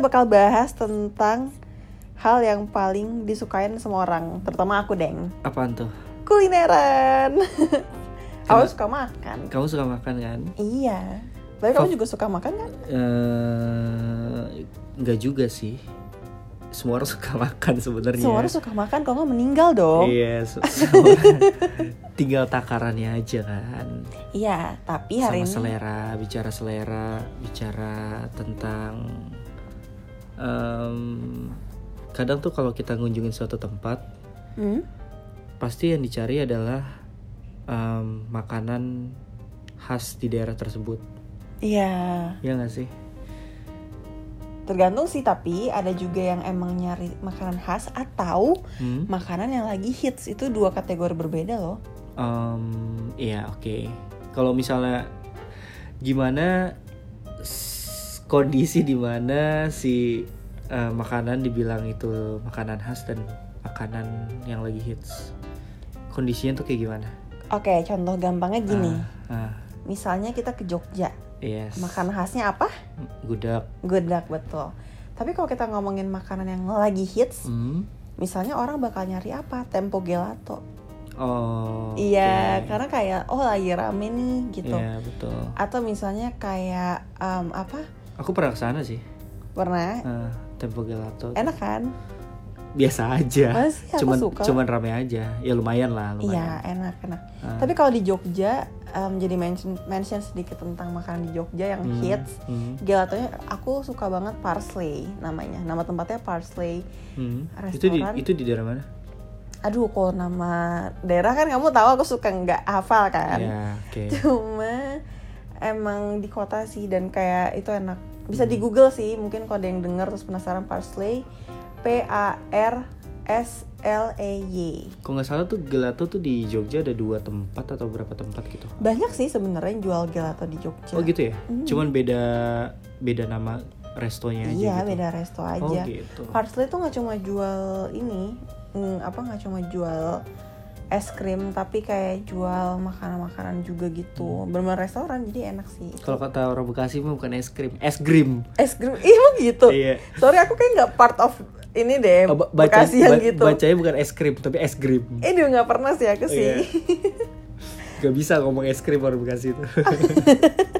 Kita bakal bahas tentang hal yang paling disukain semua orang, terutama aku, Deng. Apaan tuh? Kulineran. Kenapa? suka makan. Kamu suka makan kan? Iya. Tapi kamu juga suka makan kan? Eh, nggak juga sih. Semua orang suka makan sebenarnya. Semua orang suka makan, kalau nggak meninggal dong. Iya, semua tinggal takarannya aja kan. Iya, tapi hari Sama ini selera, bicara selera, bicara tentang em, kadang tuh kalau kita ngunjungin suatu tempat, Hmm? pasti yang dicari adalah em, makanan khas di daerah tersebut. Iya. Ya nggak sih? Tergantung sih, tapi ada juga yang emang nyari makanan khas atau Hmm? makanan yang lagi hits itu dua kategori berbeda loh. Em, iya oke. Kalau misalnya gimana kondisi di mana si eh, makanan dibilang itu makanan khas dan makanan yang lagi hits. Kondisinya tuh kayak gimana? Oke, contoh gampangnya gini. Ah, ah, Misalnya kita ke Jogja, yes. makanan khasnya apa? Gudak. Gudeg betul. Tapi kalau kita ngomongin makanan yang lagi hits, Hmm. misalnya orang bakal nyari apa? Tempo gelato. Oh. Iya, oke. karena kayak oh lagi rame nih gitu. Iya betul. Atau misalnya kayak em, apa? Aku pernah ke sana sih. Pernah Ah, Tempo Gelato. enak kan? Biasa aja. Masa sih aku cuman suka. cuman rame aja. Ya lumayan lah. Iya, Lumayan. enak enak. Ah. Tapi kalau di Jogja em, jadi mention mention sedikit tentang makanan di Jogja yang Hmm, hits. hmm, Gelatonya aku suka banget Parsley namanya. Nama tempatnya Parsley. hmm. Itu di itu di daerah mana? Aduh, kalau nama daerah kan kamu tahu aku suka nggak hafal kan. Ya, oke. Cuma emang di kota sih dan kayak itu enak. Bisa di Google sih, mungkin kalau ada yang denger terus penasaran Parsley. P A R S L E Y. Kalau nggak salah tuh gelato tuh di Jogja ada dua tempat atau berapa tempat gitu. Banyak sih sebenarnya yang jual gelato di Jogja. Oh gitu ya? Hmm. Cuman beda beda nama restonya aja Iya, gitu. beda resto aja. Oh gitu. Parsley tuh nggak cuma jual ini, mm, apa nggak cuma jual es krim, tapi kayak jual makanan-makanan juga gitu. Bener restoran, jadi enak sih. Hmm. Kalau kata orang Bekasi mah bukan es krim, es grim. Es krim, ih emang gitu. Iya. Sorry aku kayak nggak part of ini deh, Oh, ba- baca, Bekasi yang ba- gitu. Bacanya bukan es krim, tapi es grim. Eh dia nggak pernah sih aku sih. Iya. Gak bisa ngomong es krim orang Bekasi itu.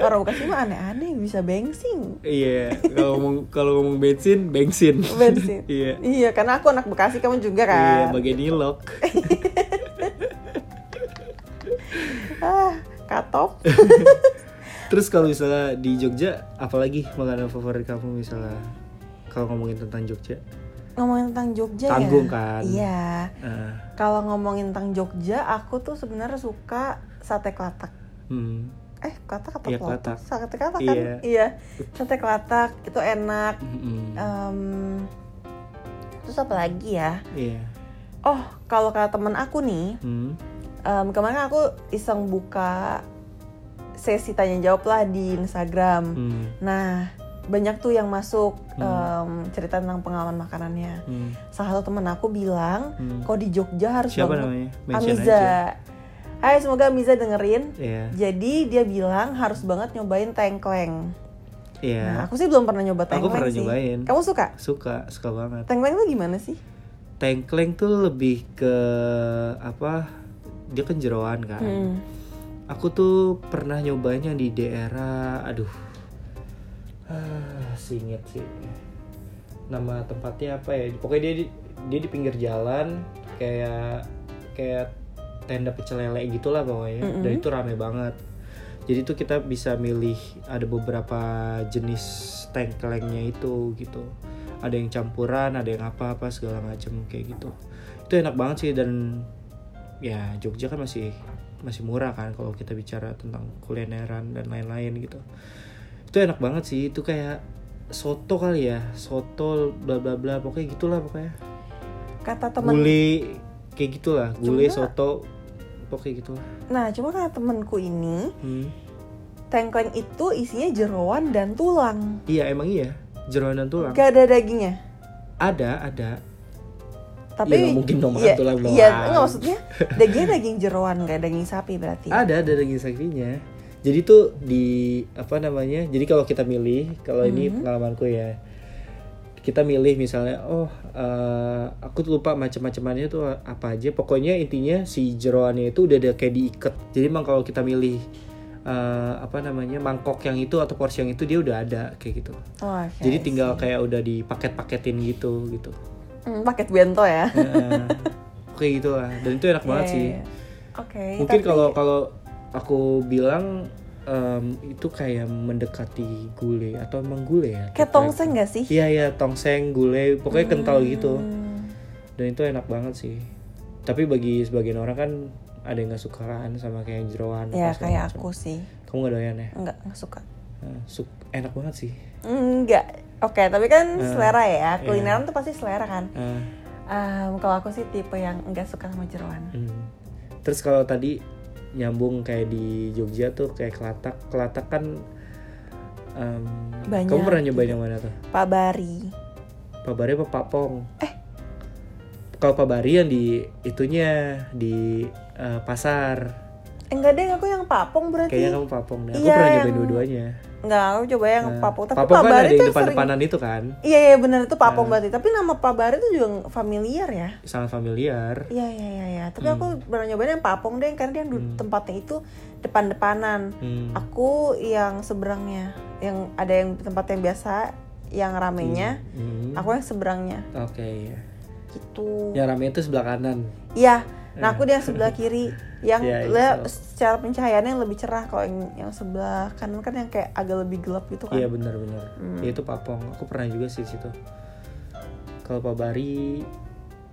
Orang Bekasi mah aneh-aneh bisa bensin. Iya, kalau ngomong kalau ngomong bensin, bensin. Bensin. iya. Iya, karena aku anak Bekasi kamu juga Iya, kan. bagian nilok. ah, katop. Terus kalau misalnya di Jogja, apalagi makanan favorit kamu misalnya kalau ngomongin tentang Jogja? ngomongin tentang Jogja Tanggung ya. kan? Iya. Ah, Kalau ngomongin tentang Jogja, aku tuh sebenarnya suka sate kelatak. hmm. Eh, kelatak Iya, kelotak? kelatak. Sate kelatak Iya. kan? Iya. Sate kelatak itu enak. Mm-mm. Em, terus apa lagi ya? Iya. Oh, kalau kata temen aku nih, Hmm. em, kemarin aku iseng buka sesi tanya jawab lah di Instagram. Hmm. Nah, banyak tuh yang masuk Hmm. em, cerita tentang pengalaman makanannya. Hmm. Salah satu temen aku bilang, Hmm. kok di Jogja harus Siapa banget namanya? Mention Amiza. aja. Hai, semoga Amiza dengerin. Iya. Jadi dia bilang harus banget nyobain tengkleng. Iya. Nah, aku sih belum pernah nyoba Aku tengkleng pernah sih. nyobain. Kamu suka? Suka, suka banget. Tengkleng tuh gimana sih? Tengkleng tuh lebih ke apa? Dia kan jeroan kan. Hmm. Aku tuh pernah nyobain yang di daerah, aduh, ah, singit sih. Nama tempatnya apa ya? Pokoknya dia di, dia di pinggir jalan, kayak kayak tenda pecel lele gitulah pokoknya. Mm-mm. Dan itu rame banget. Jadi tuh kita bisa milih ada beberapa jenis tengklengnya itu gitu. Ada yang campuran, ada yang apa-apa segala macam kayak gitu. Itu enak banget sih dan ya Jogja kan masih masih murah kan kalau kita bicara tentang kulineran dan lain-lain gitu itu enak banget sih itu kayak soto kali ya soto bla bla bla pokoknya gitulah pokoknya Kata temen gulai kayak gitulah gulai soto pokoknya gitulah Nah, cuma kata temenku ini, hmm. tengkleng itu isinya jeroan dan tulang. iya emang iya jeroan dan tulang Gak ada dagingnya. ada ada Tapi Ya, mungkin dong makan iya, tulang Iya, doang. enggak maksudnya dagingnya daging jeroan, gak daging sapi berarti. ada ada daging sapinya jadi tuh di apa namanya jadi kalau kita milih kalau ini Mhm. pengalamanku ya kita milih misalnya oh eh, aku tuh lupa macam-macamannya tuh apa aja pokoknya intinya si jeroannya itu udah ada kayak diikat jadi emang kalau kita milih eh, apa namanya mangkok yang itu atau porsi yang itu dia udah ada kayak gitu Oh, oke, jadi tinggal kayak udah dipaket-paketin gitu gitu Hmm, paket bento ya. Heeh. kayak gitu lah dan itu enak banget Iya, sih iya, iya. Oke. mungkin tapi- kalau kalau aku bilang em, itu kayak mendekati gulai atau emang gulai ya kayak tongseng gak sih? iya iya tongseng gulai pokoknya kental gitu Hmm. dan itu enak banget sih tapi bagi sebagian orang kan ada yang nggak suka kan sama kayak jeroan Ya kayak macam. aku sih. kamu nggak doyan ya Enggak, enggak suka. Nah, suk- enak banget sih Enggak. Oke, tapi kan Eh, selera ya. iya. Kulineran tuh pasti selera kan. Eh, Em, kalau aku sih tipe yang enggak suka sama jeroan. hmm. terus kalau tadi nyambung kayak di Jogja tuh kayak kelatak kelatak kan em, Banyak kamu pernah nyobain yang mana tuh Pak Bari. Pak Bari apa Pak Pong? Eh. Kalau Pak Bari yang di itunya di eh, pasar. Enggak deh, aku yang papong berarti. Kayaknya kamu Pak Pong deh. Aku Iya, pernah nyobain dua-duanya. Enggak, aku coba yang Nah, papong. Tapi Pak kan Bari ada yang sering. depan-depanan itu kan. Iya, iya bener itu papong Nah. berarti. Tapi nama Pak Bari tuh juga familiar ya. Sangat familiar. Iya, iya, iya, iya. Tapi Hmm. aku pernah nyobain yang papong deh, karena dia Hmm. tempatnya itu depan-depanan. Hmm. Aku yang seberangnya, yang ada yang tempat yang biasa, yang ramenya. Hmm. Aku yang seberangnya, Oke, ya. gitu. Yang rame itu sebelah kanan. Iya. Nah, aku di yang sebelah kiri, yang Iya, iya, secara pencahayaannya yang lebih cerah. Kalau yang, yang sebelah kanan kan yang kayak agak lebih gelap gitu kan. Iya benar-benar. Hmm. Ya, itu Pak Pong. Aku pernah juga sih situ. Kalau Pak Bari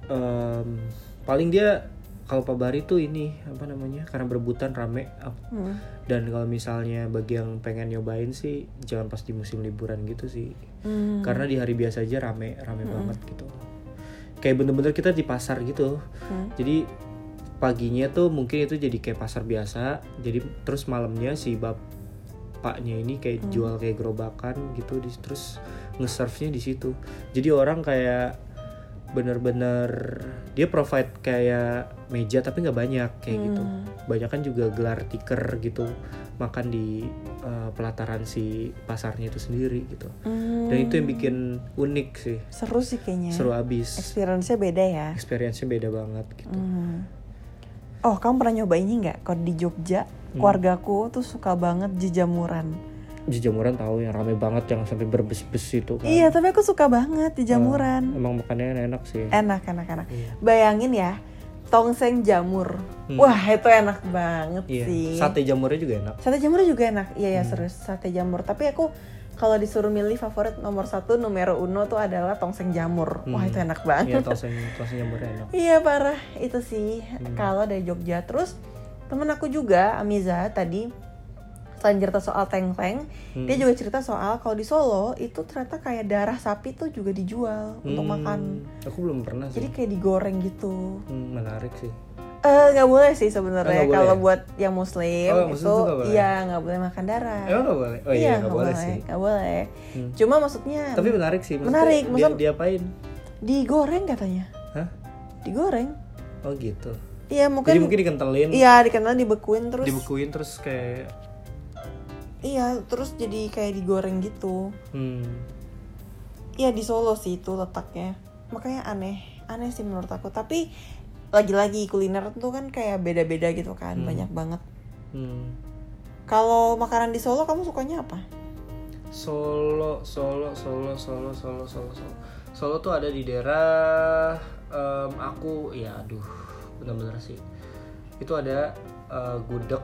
em, paling dia kalau Pak Bari tuh ini apa namanya? Karena berebutan rame. Hmm. Dan kalau misalnya bagi yang pengen nyobain sih jangan pas di musim liburan gitu sih. Hmm. Karena di hari biasa aja rame rame banget gitu. Kayak bener-bener kita di pasar gitu. Hmm. Jadi paginya tuh mungkin itu jadi kayak pasar biasa. Jadi terus malamnya si bapaknya ini kayak Hmm. jual kayak gerobakan gitu di terus nge-serve-nya di situ. Jadi orang kayak bener-bener dia provide kayak meja tapi nggak banyak kayak gitu Hmm. banyak kan juga gelar tiker gitu makan di uh, pelataran si pasarnya itu sendiri gitu Hmm. dan itu yang bikin unik sih seru sih kayaknya. seru abis Experience-nya beda ya. experience-nya beda banget gitu Hmm. Oh, kamu pernah nyoba ini nggak? Kalau di Jogja, Hmm. keluargaku tuh suka banget jejamuran. jamuran tahu yang rame banget yang sampai berbes-bes itu kan Iya, tapi aku suka banget jejamuran. emang makannya enak sih Enak, enak, enak. Iya. Bayangin ya, tongseng jamur. Hmm. Wah, itu enak banget iya sih. sate jamurnya juga enak Sate jamur juga enak. Iya ya Hmm. serius sate jamur. Tapi aku kalau disuruh milih favorit nomor satu numero uno tuh adalah tongseng jamur. Wah Hmm. itu enak iya banget. tongseng tongseng jamurnya enak Iya parah itu sih. Hmm. Kalau dari Jogja terus temen aku juga Amiza tadi selain cerita soal teng-teng, Hmm. dia juga cerita soal kalau di Solo itu ternyata kayak darah sapi tuh juga dijual untuk Hmm, makan. aku belum pernah sih Jadi kayak digoreng gitu. Hmm, menarik sih Eh nggak boleh sih Oh, sebenarnya nggak kalau buat yang muslim Oh, yang muslim itu tuh nggak boleh? iya nggak boleh makan darah. emang nggak boleh oh iya nggak boleh sih nggak boleh. Hmm. Cuma maksudnya tapi menarik sih maksudnya Menarik, dia, maksud- diapain digoreng katanya. Hah? Digoreng. oh gitu Iya mungkin. jadi mungkin dikentelin Iya dikenal dibekuin terus. dibekuin terus kayak Iya terus jadi kayak digoreng gitu. hmm, Iya di Solo sih itu letaknya. Makanya aneh, aneh sih menurut aku. Tapi lagi-lagi kuliner tuh kan kayak beda-beda gitu kan, Hmm. banyak banget. hmm. Kalau makanan di Solo kamu sukanya apa? Solo, Solo, Solo, Solo, Solo, Solo, Solo. Solo tuh ada di daerah em, aku, ya aduh, bener-bener sih. Itu ada eh, gudeg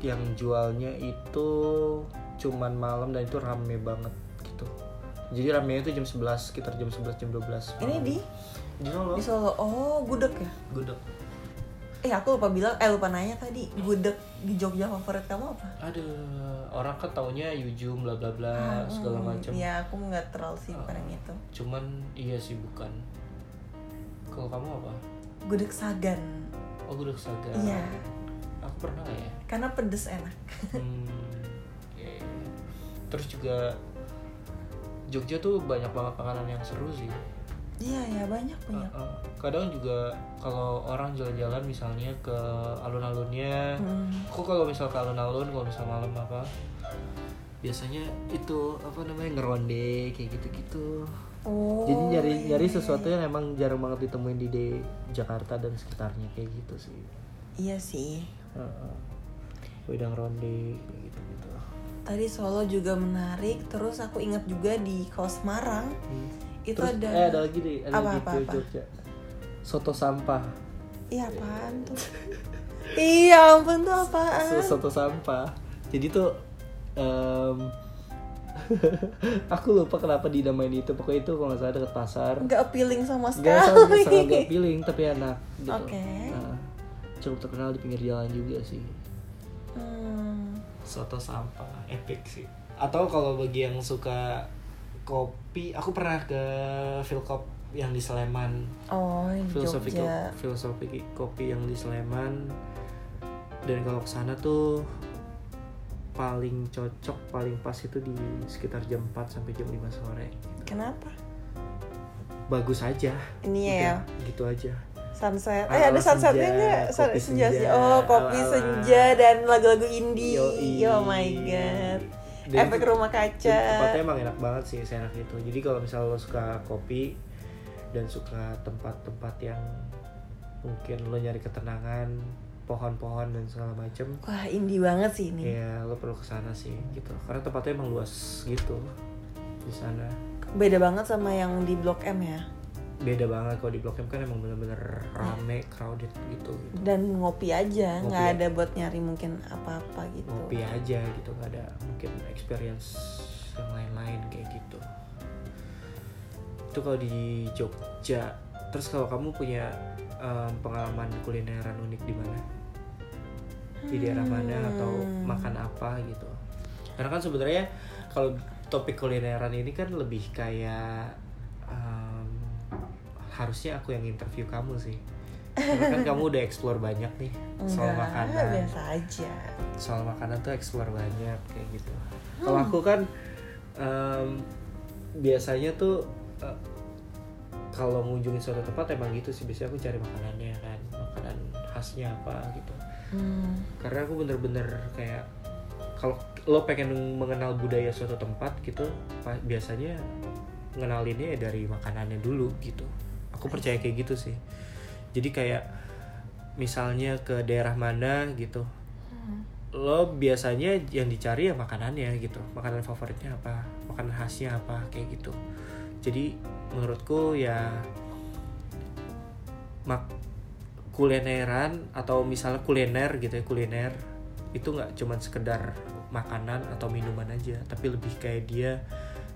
yang jualnya itu cuman malam dan itu rame banget gitu. Jadi ramenya itu jam 11, sekitar jam 11, jam 12 Ini malam. di di Solo. di Solo. Oh gudeg ya? Gudeg. Eh aku lupa bilang, eh lupa nanya tadi gudeg di Jogja favorit kamu apa? Aduh, orang kan taunya Yujum bla bla bla Ah, segala hmm, macam. Iya aku nggak terlalu sih bukan Ah. yang itu. Cuman iya sih bukan. Kalau kamu apa? Gudeg Sagan. Oh gudeg saga. Iya. Aku pernah ya. Karena pedes enak. Hmm, iya, iya. Terus juga Jogja tuh banyak banget makanan yang seru sih. Iya ya banyak banyak. Uh, uh. kadang juga kalau orang jalan-jalan misalnya ke alun-alunnya Hmm. aku kalau misal ke alun-alun kalau misal malam apa biasanya itu apa namanya ngeronde kayak gitu-gitu. Oh jadi nyari iya, nyari iya, sesuatu yang emang jarang banget ditemuin di de- Jakarta dan sekitarnya kayak gitu sih. Iya sih. Uh, uh. wedang ronde kayak gitu gitu tadi Solo juga menarik terus aku ingat juga di Kos Semarang itu Terus, ada eh ada lagi deh ada Apa, lagi apa? Jogja. Soto sampah. Iya apaan tuh? Iya ampun tuh apaan? So- soto sampah. Jadi tuh em, aku lupa kenapa dinamain itu. Pokoknya itu kalau nggak salah dekat pasar. Nggak appealing sama nggak sama sekali. nggak feeling tapi enak gitu. Oke. Nah, cukup terkenal di pinggir jalan juga sih. Hmm. soto sampah epic sih. Atau kalau bagi yang suka kopi aku pernah ke Philcop yang di Sleman. Oh filosofi Jogja. filosofi kopi yang di Sleman. Dan kalau ke sana tuh paling cocok paling pas itu di sekitar jam 4 sampai jam 5 sore. Kenapa? Bagus aja. Ini ya Udah, gitu aja. Sunset. Eh ada sunsetnya nggak? senja. senja, sih. Oh kopi senja dan lagu-lagu indie. Yoi. oh my god Dan efek itu- rumah kaca. tempatnya emang enak banget sih seenak itu. Jadi kalau misalnya lo suka kopi dan suka tempat-tempat yang mungkin lo nyari ketenangan pohon-pohon dan segala macem wah indie banget sih ini. ya lo perlu ke sana sih gitu. Karena tempatnya emang luas gitu di sana. Beda banget sama yang di blok M ya beda banget kalau di blok M kan emang bener-bener rame crowded gitu, gitu. dan ngopi aja nggak ada buat nyari mungkin apa-apa gitu. Ngopi aja gitu nggak ada mungkin experience yang lain-lain kayak gitu. Itu kalau di Jogja. Terus kalau kamu punya em, pengalaman kulineran unik di mana? Di daerah mana atau Hmm. makan apa gitu? Karena kan sebenarnya kalau topik kulineran ini kan lebih kayak harusnya aku yang interview kamu sih karena kan kamu udah explore banyak nih soal Enggak, makanan biasa aja soal makanan tuh explore banyak kayak gitu. Kalau aku kan em, biasanya tuh eh, kalau ngunjungin suatu tempat emang gitu sih biasanya aku cari makanannya kan, makanan khasnya apa gitu. Hmm. Karena aku bener-bener kayak kalau lo pengen mengenal budaya suatu tempat gitu, biasanya ngenalinnya ya dari makanannya dulu gitu. Aku percaya kayak gitu sih. Jadi kayak misalnya ke daerah mana gitu, Hmm. lo biasanya yang dicari ya makanannya gitu makanan favoritnya apa makanan khasnya apa kayak gitu jadi menurutku ya mak kulineran atau misalnya kuliner gitu ya kuliner itu nggak cuman sekedar makanan atau minuman aja tapi lebih kayak dia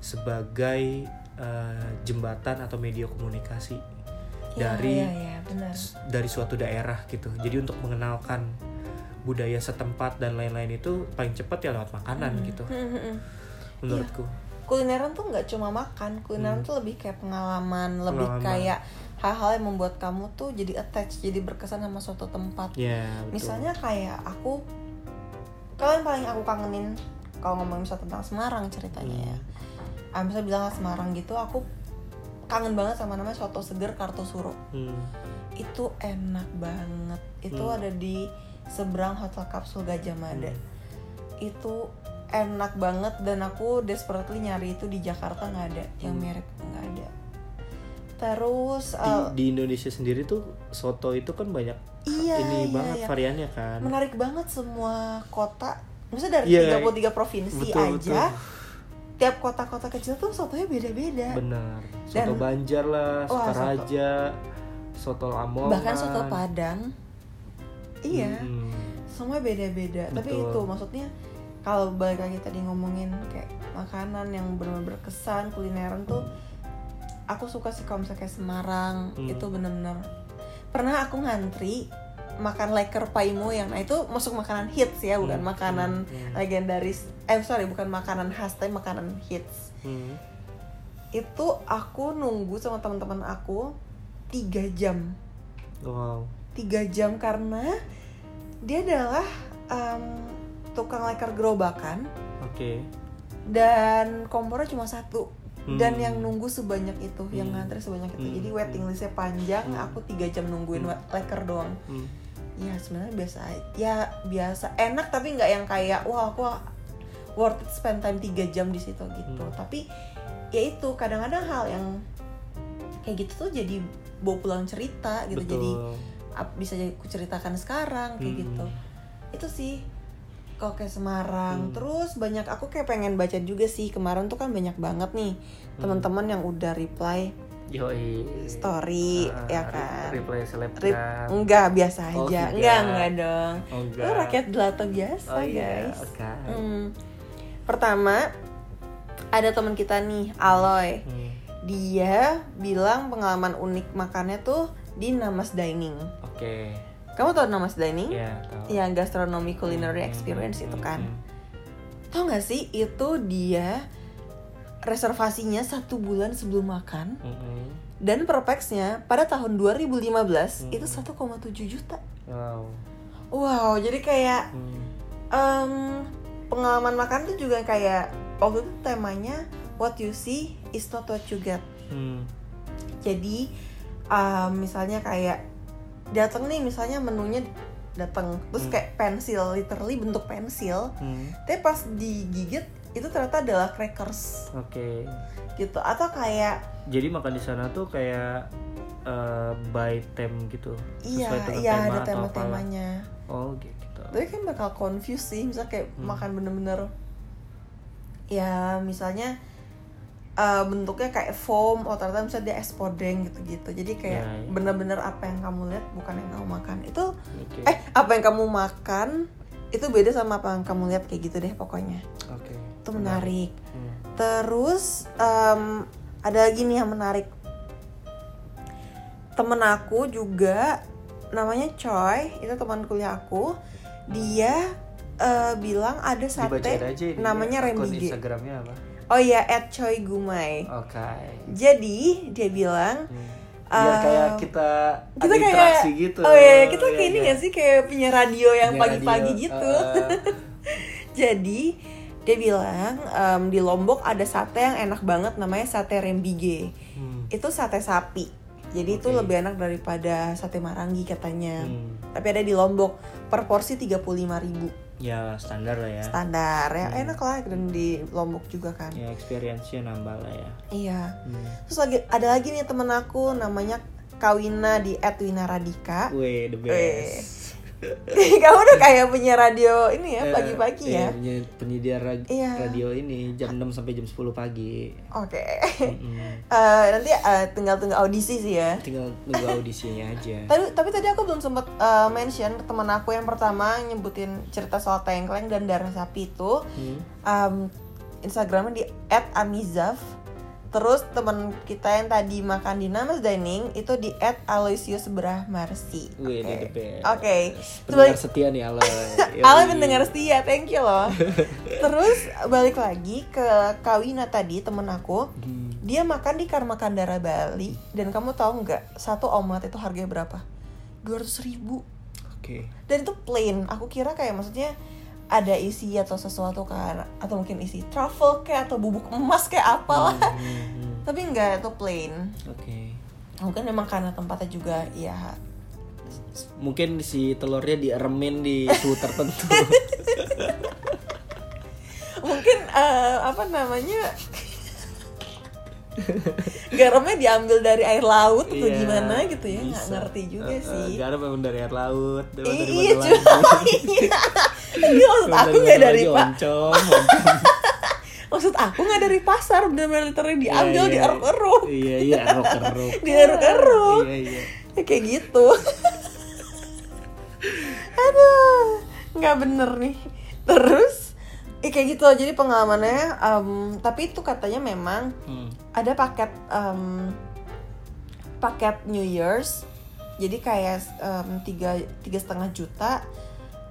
sebagai eh, jembatan atau media komunikasi Ya, dari ya, ya, benar. dari suatu daerah gitu. Jadi untuk mengenalkan budaya setempat dan lain-lain itu paling cepat ya lewat makanan gitu. Hmm, hmm, hmm. Menurutku. kulineran tuh nggak cuma makan kulineran Hmm. tuh lebih kayak pengalaman lebih Pengalaman. kayak hal-hal yang membuat kamu tuh jadi attach jadi berkesan sama suatu tempat Ya, betul. misalnya kayak aku kalian paling aku kangenin kalau ngomongin misal tentang Semarang ceritanya ya ah, misalnya bilang Semarang gitu aku kangen banget sama namanya soto seger Kartosuro Hmm. itu enak banget itu Hmm. ada di seberang hotel kapsul Gajah Mada Hmm. itu enak banget dan aku desperately nyari itu di Jakarta nggak ada yang Hmm. mirip nggak ada terus Di, eh, di Indonesia sendiri tuh soto itu kan banyak Iya, ini iya, banget iya. variannya kan. menarik banget semua kota maksudnya dari Iya, 33 provinsi betul, aja tiap kota-kota kecil tuh sotonya beda-beda Benar. Soto Dan- Banjar lah, Wah, soto. Sokaraja, soto Lamongan. bahkan soto Padang iya Hmm. semua beda-beda tapi itu maksudnya kalau balik lagi tadi ngomongin kayak makanan yang benar-benar berkesan kulineran tuh aku suka sih kalau misalnya kayak Semarang Hmm. itu bener-bener pernah aku ngantri makan leker paimo yang nah itu masuk makanan hits ya bukan Hmm, makanan hmm, hmm. legendaris eh sorry bukan makanan khas tapi makanan hits Hmm. itu aku nunggu sama teman-teman aku tiga jam Wow. tiga jam karena dia adalah em, tukang leker gerobakan Oke. dan kompornya cuma satu dan Hmm. yang nunggu sebanyak itu yang Hmm. ngantri sebanyak itu Hmm. jadi waiting listnya panjang Hmm. aku tiga jam nungguin Hmm. leker doang Hmm. Ya sebenarnya biasa aja. ya biasa enak tapi nggak yang kayak wah aku worth it spend time 3 jam di situ gitu Hmm. tapi ya itu kadang-kadang hal yang kayak gitu tuh jadi bawa pulang cerita gitu Betul. jadi bisa jadi aku ceritakan sekarang kayak Hmm. gitu itu sih kalau kayak Semarang Hmm. terus banyak aku kayak pengen baca juga sih kemarin tuh kan banyak banget nih Hmm. teman-teman yang udah reply Yoi. story Ah, ya re- kan Reply Rip, selebgram. enggak biasa Oh, aja enggak. enggak enggak dong Oh, Lu enggak. rakyat jelata biasa Oh iya, guys oke. Hmm. pertama ada teman kita nih Aloy Hmm. dia bilang pengalaman unik makannya tuh di Namas Dining Oke. kamu tau Namas Dining Ya, tahu. ya gastronomy culinary Hmm, experience hmm, itu hmm, kan hmm. tau gak sih itu dia reservasinya satu bulan sebelum makan Hmm, hmm. dan per pax-nya pada tahun 2015 Hmm. itu 1,7 juta Wow. wow jadi kayak Hmm. em, pengalaman makan tuh juga kayak waktu itu temanya what you see is not what you get Hmm. jadi em, misalnya kayak datang nih misalnya menunya datang terus Hmm. kayak pensil literally bentuk pensil Hmm. tapi pas digigit itu ternyata adalah crackers Oke. gitu atau kayak Jadi makan di sana tuh kayak eh, by theme gitu. iya iya tema ada tema-temanya. Oh gitu. tapi kan bakal confuse sih misalnya kayak Hmm. makan bener-bener ya misalnya eh, bentuknya kayak foam oh ternyata misalnya dia es podeng gitu-gitu jadi kayak Ya, ya. bener-bener apa yang kamu lihat bukan yang kamu makan itu Oke. eh apa yang kamu makan itu beda sama apa yang kamu lihat kayak gitu deh pokoknya Oke. Itu menarik Hmm. terus em, ada lagi nih yang menarik temen aku juga namanya Choi itu teman kuliah aku dia eh, bilang ada sate aja ini namanya ya, Rembige Instagramnya apa? oh iya at Choi Gumai Oke. jadi dia bilang Hmm. Biar kayak kita, kita ada kayak gitu. oh iya kita Iya, kayak ini iya. gak sih kayak punya radio yang pagi-pagi gitu Eh, jadi dia bilang em, di Lombok ada sate yang enak banget namanya sate Rembige hmm. itu sate sapi jadi itu Oke. lebih enak daripada sate marangi katanya Hmm. tapi ada di Lombok per porsi 35.000 Ya standar lah ya. standar ya Hmm. enak lah dan di Lombok juga kan Ya experience-nya nambah lah ya. iya Hmm. terus lagi ada lagi nih temen aku namanya Kawina di Edwina Radika Wih, the best. kamu udah kayak punya radio ini ya Eh, pagi-pagi ya iya, penye- penyedia ra- Iya. radio ini jam 6 sampai jam 10 pagi. oke Mm-mm. Eh, nanti eh, tinggal tunggu audisi sih ya Tinggal nunggu audisinya aja. Tapi, tapi tadi aku belum sempat eh, mention teman aku yang pertama nyebutin cerita soal tengkleng dan darah sapi itu Hmm. um, Instagramnya di @amizaf. Terus teman kita yang tadi makan di Namas Dining itu di @aloysius Brahmarsi. Oke. best. Oke. Pendengar Sebalik- setia nih Aloy. Ale Yoi. pendengar setia, thank you loh. Terus balik lagi ke Kawina tadi temen aku, Hmm. dia makan di Karma Kandara Bali dan kamu tahu nggak satu omelet itu harganya berapa? 200 ribu Oke. dan itu plain aku kira kayak maksudnya ada isi atau sesuatu kan atau mungkin isi truffle kayak atau bubuk emas kayak apalah Hmm, hmm, tapi enggak itu plain Oke. mungkin memang karena tempatnya juga ya Mungkin si telurnya dieremin di suhu tertentu. mungkin eh, apa namanya garamnya diambil dari air laut atau Iya, gimana gitu ya nggak ngerti juga eh, sih garam memang dari air laut. Dari iya cuma iya maksud aku nggak dari pak maksud aku nggak dari pasar bener-bener literally diambil Iya, di iya. eruk-eruk Iya, iya, eruk-eruk. Di eruk-eruk. Iya, iya. Ya, kayak gitu aduh nggak bener nih terus ya kayak gitu. Jadi pengalamannya em, tapi itu katanya memang Hmm. ada paket em, paket New Year's. Jadi kayak tiga tiga setengah juta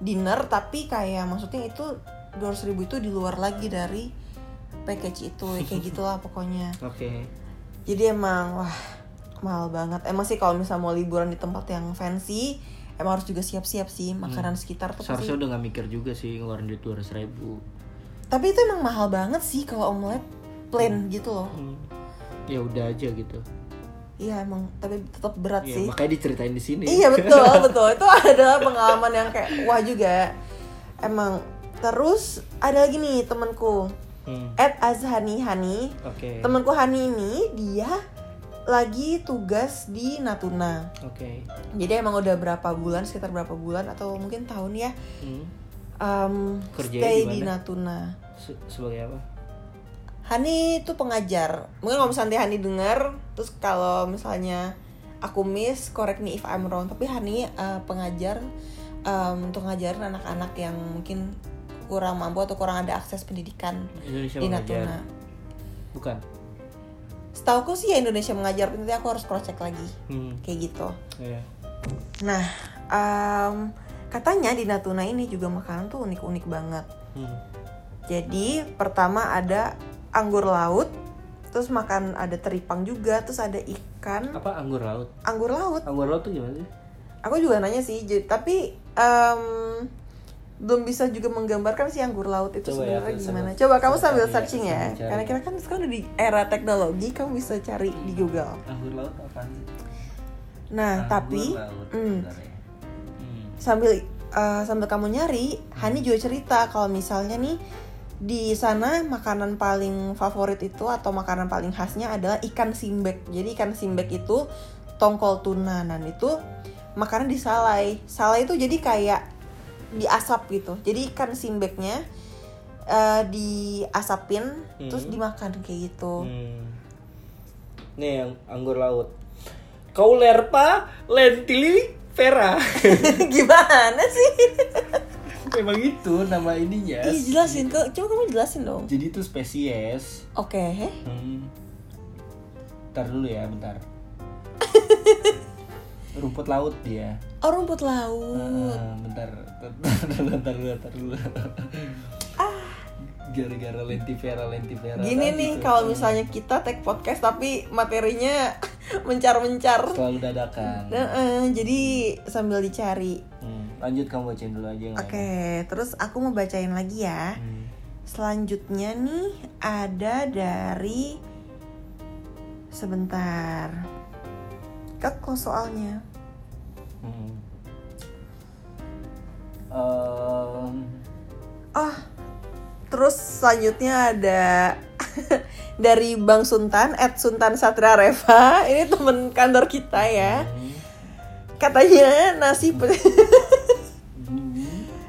dinner tapi kayak maksudnya itu dua ribu itu di luar lagi dari package itu. Ya kayak gitulah pokoknya. Oke. jadi emang wah mahal banget. Emang sih kalau misalnya mau liburan di tempat yang fancy emang harus juga siap-siap sih. Makanan sekitar tuh pasti Seharusnya udah gak mikir juga sih ngeluarin duit 200 ribu. Tapi itu emang mahal banget sih kalau omelet plain gitu loh. Hmm. ya udah aja gitu. Iya emang tapi tetap berat Iya, sih. makanya diceritain di sini. Iya betul betul. Itu adalah pengalaman yang kayak wah juga. Emang terus ada lagi nih temanku. Hmm, Ed Azhani Hani. Oke. Temanku Hani ini dia lagi tugas di Natuna. Oke. Jadi emang udah berapa bulan sekitar berapa bulan atau mungkin tahun ya Hmm, um, Kerjanya stay di? Natuna. Se- sebagai apa? Hani itu pengajar. Mungkin kalau misalnya Hani denger terus kalau misalnya aku miss correct me if I'm wrong. Tapi Hani uh, pengajar um, untuk ngajarin anak-anak yang mungkin kurang mampu atau kurang ada akses pendidikan Indonesia di mengajar. Natuna. Bukan? Setauku sih ya Indonesia mengajar nanti aku harus cross check lagi. Hmm, kayak gitu. Iya. nah um, katanya di Natuna ini juga makanan tuh unik-unik banget. Hmm, Jadi pertama ada anggur laut, terus makan ada teripang juga, terus ada ikan, apa anggur laut? Anggur laut. anggur laut tuh gimana sih? Aku juga nanya sih, tapi em, belum bisa juga menggambarkan si anggur laut itu Coba ya, sebenarnya aku gimana. sambil- Coba kamu sambil searching ya, karena kita kan sekarang udah di era teknologi, kamu bisa cari di Google. anggur laut apa sih? Nah, Anggur tapi laut, ya. Hmm, sambil eh, sambil kamu nyari, Hani juga cerita kalau misalnya nih di sana makanan paling favorit itu atau makanan paling khasnya adalah ikan simbek. Jadi ikan simbek itu tongkol tuna dan itu makanan di salai. Salai itu jadi kayak diasap gitu. Jadi ikan simbeknya eh, diasapin terus Hmm. dimakan kayak gitu. Hmm. Nih yang anggur laut. Kaulerpa lentilifera. Gimana sih? Emang itu nama ininya. Ih, jelasin kok. Coba kamu jelasin dong. Jadi itu spesies. Oke. Hmm. Bentar dulu ya, bentar. Rumput laut dia. Oh, rumput laut. Ah, bentar, bentar bentar dulu, bentar dulu. Gara-gara lentifera. Ah. Gini nih kalau misalnya kita take podcast tapi materinya mencar-mencar. selalu dadakan. Nah, eh, jadi sambil dicari. Hmm, Lanjut kamu bacain dulu aja Oke, lain. terus aku mau bacain lagi ya. Hmm. Selanjutnya nih ada dari sebentar. Kekos soalnya. Hmm. Em, Oh, terus selanjutnya ada dari Bang Sultan, Ed Sultan Satria Reva. Ini temen kantor kita ya. Katanya nasi.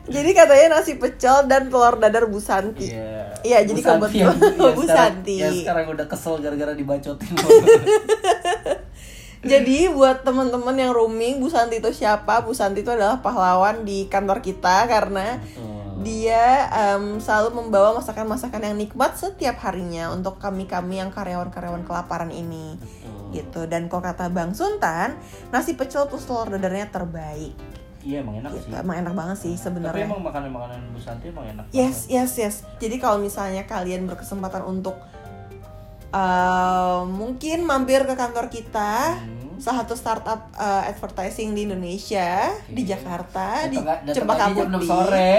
Jadi katanya nasi pecel dan telur dadar Bu Santi. Iya. Iya, jadi Bu kebetulan yang- yang Bu sekarang- Santi. yang sekarang udah kesel gara-gara dibacotin. Jadi buat teman-teman yang roaming, Bu Santi itu siapa? Bu Santi itu adalah pahlawan di kantor kita karena. Dia em, selalu membawa masakan-masakan yang nikmat setiap harinya untuk kami-kami yang karyawan-karyawan kelaparan ini. Betul. Gitu. Dan kok kata Bang Sultan, nasi pecel plus telur dadarnya terbaik. Iya emang enak Gitu. sih. Emang enak banget sih Tapi sebenarnya. emang makanan-makanan Bu Santi emang enak. Yes, yes, yes. Jadi kalau misalnya kalian berkesempatan untuk uh, mungkin mampir ke kantor kita, Hmm. salah satu startup uh, advertising di Indonesia, di Oke. Jakarta, di Cempaka aja jam 6 Putih. sore.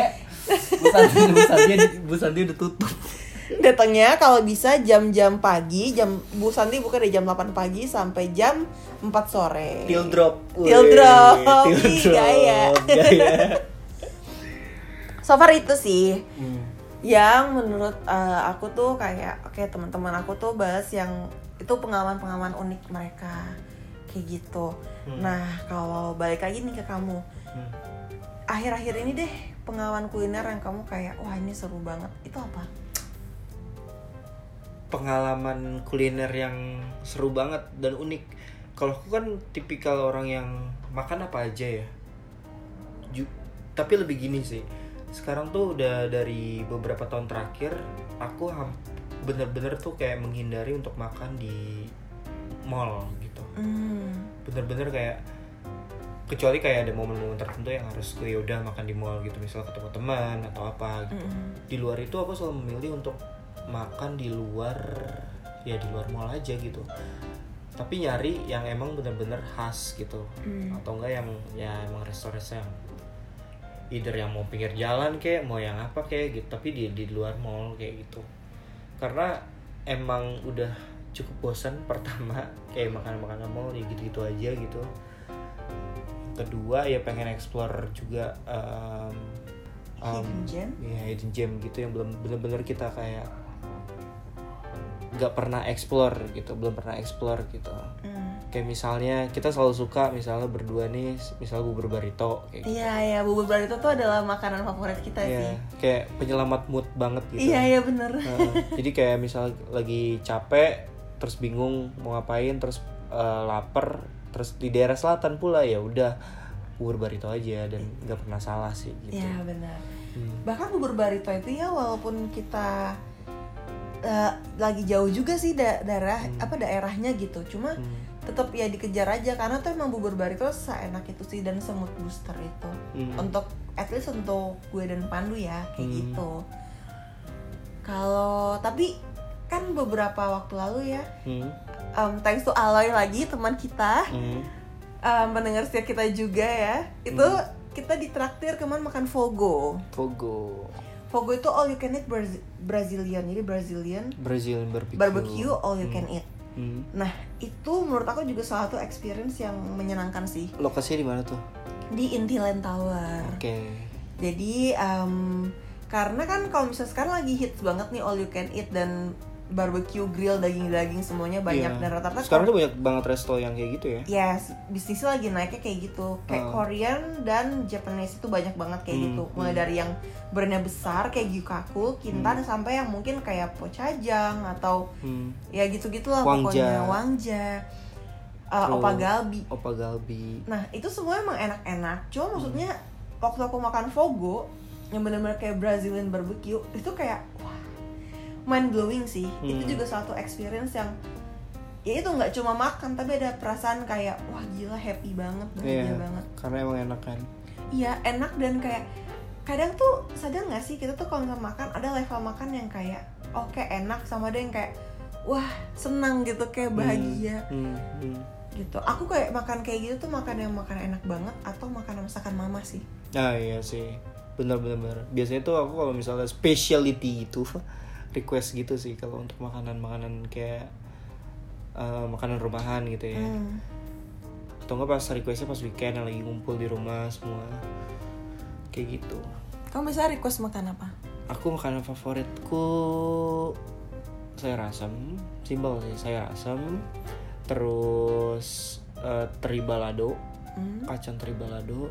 Bu Santi, Bu Santi, Bu Santi udah tutup. Datangnya kalau bisa jam-jam pagi, jam Bu Santi buka dari jam 8 pagi sampai jam 4 sore. Till drop. Till drop. till drop. gaya. Gaya. So far itu sih. Hmm. yang menurut uh, aku tuh kayak oke teman-teman aku tuh bahas yang itu pengalaman-pengalaman unik mereka kayak gitu. Hmm. Nah kalau balik lagi nih ke kamu, Hmm. Akhir-akhir ini deh pengalaman kuliner yang kamu kayak wah ini seru banget itu apa? pengalaman kuliner yang seru banget dan unik. Kalau aku kan tipikal orang yang makan apa aja ya. Ju- tapi lebih gini sih. Sekarang tuh udah dari beberapa tahun terakhir aku bener-bener tuh kayak menghindari untuk makan di mall gitu. Hmm. Bener-bener kayak kecuali kayak ada momen-momen tertentu yang harus gue udah makan di mall gitu. Misal ketemu teman atau apa gitu. Mm-mm. di luar itu aku selalu memilih untuk makan di luar ya di luar mall aja gitu. Tapi nyari yang emang bener-bener khas gitu. Hmm. atau enggak yang ya emang restoran yang either yang mau pinggir jalan kayak mau yang apa kayak gitu. Tapi di di luar mall kayak gitu. Karena emang udah cukup bosan pertama kayak makan makanan mall ya gitu gitu aja gitu kedua ya pengen explore juga um, um, Hidden gem? ya hidden gem gitu yang belum bener-bener kita kayak nggak pernah explore gitu belum pernah explore gitu Hmm. kayak misalnya kita selalu suka misalnya berdua nih misal bubur barito kayak gitu. Iya iya bubur barito tuh adalah makanan favorit kita Iya, sih. kayak penyelamat mood banget gitu Iya iya bener. Heeh. jadi kayak misal lagi capek terus bingung mau ngapain terus eh, lapar terus di daerah selatan pula ya udah bubur barito aja dan nggak pernah salah sih gitu Iya benar. Hmm. Bahkan bubur barito itu ya walaupun kita eh, lagi jauh juga sih da- daerah Hmm. apa daerahnya gitu. Cuma Hmm. tetap ya dikejar aja karena tuh emang bubur barito seenak itu sih dan semut booster itu. Hmm. Untuk at least untuk gue dan Pandu ya kayak Hmm. gitu. Kalau tapi kan beberapa waktu lalu ya Hmm. Um, thanks to Aloy lagi teman kita. Hmm. um, pendengar setia kita juga ya. Itu kita ditraktir ke mana makan fogo. Fogo. Fogo itu all you can eat Braz- Brazilian. Jadi Brazilian Brazilian barbecue. Barbecue all you can eat. Hmm. nah itu menurut aku juga salah satu experience yang menyenangkan sih. Lokasinya di mana tuh? Di Intiland Tower. Oke. Jadi um, karena kan kalau misalnya sekarang lagi hits banget nih all you can eat dan barbecue grill daging-daging semuanya banyak Iya. dan rata-rata sekarang tuh banyak banget resto yang kayak gitu ya Yes, bisnisnya lagi naiknya kayak gitu. Kayak Oh. Korean dan Japanese itu banyak banget kayak Hmm, gitu. Mulai hmm. dari yang brandnya besar kayak Gyukaku, Kintan sampai yang mungkin kayak Pochajang atau hmm. ya gitu-gitu lah Wangja. pokoknya Wangja, uh, Opa Galbi. opa galbi Nah, itu semua emang enak-enak. Cuma maksudnya waktu aku makan fogo yang benar-benar kayak Brazilian barbecue itu kayak mind blowing sih. Itu Hmm. juga satu experience yang ya itu nggak cuma makan tapi ada perasaan kayak wah gila happy banget bahagia Iya, banget. karena emang enak kan Iya enak dan kayak kadang tuh sadar nggak sih kita tuh kalau makan ada level makan yang kayak oke enak sama ada yang kayak wah senang gitu kayak bahagia Hmm, hmm. gitu. Aku kayak makan kayak gitu tuh makan yang makan enak banget atau makan masakan mama sih. Nah iya sih bener bener bener. Biasanya tuh aku kalau misalnya specialty itu request gitu sih kalau untuk makanan makanan kayak eh, makanan rumahan gitu ya. Hmm. Atau enggak pas requestnya pas weekend yang lagi ngumpul di rumah semua kayak gitu. Kamu bisa request makan apa? Aku makanan favoritku sayur asam, simpel sih sayur asam. Terus eh, teri balado, Hmm. kacang teri balado.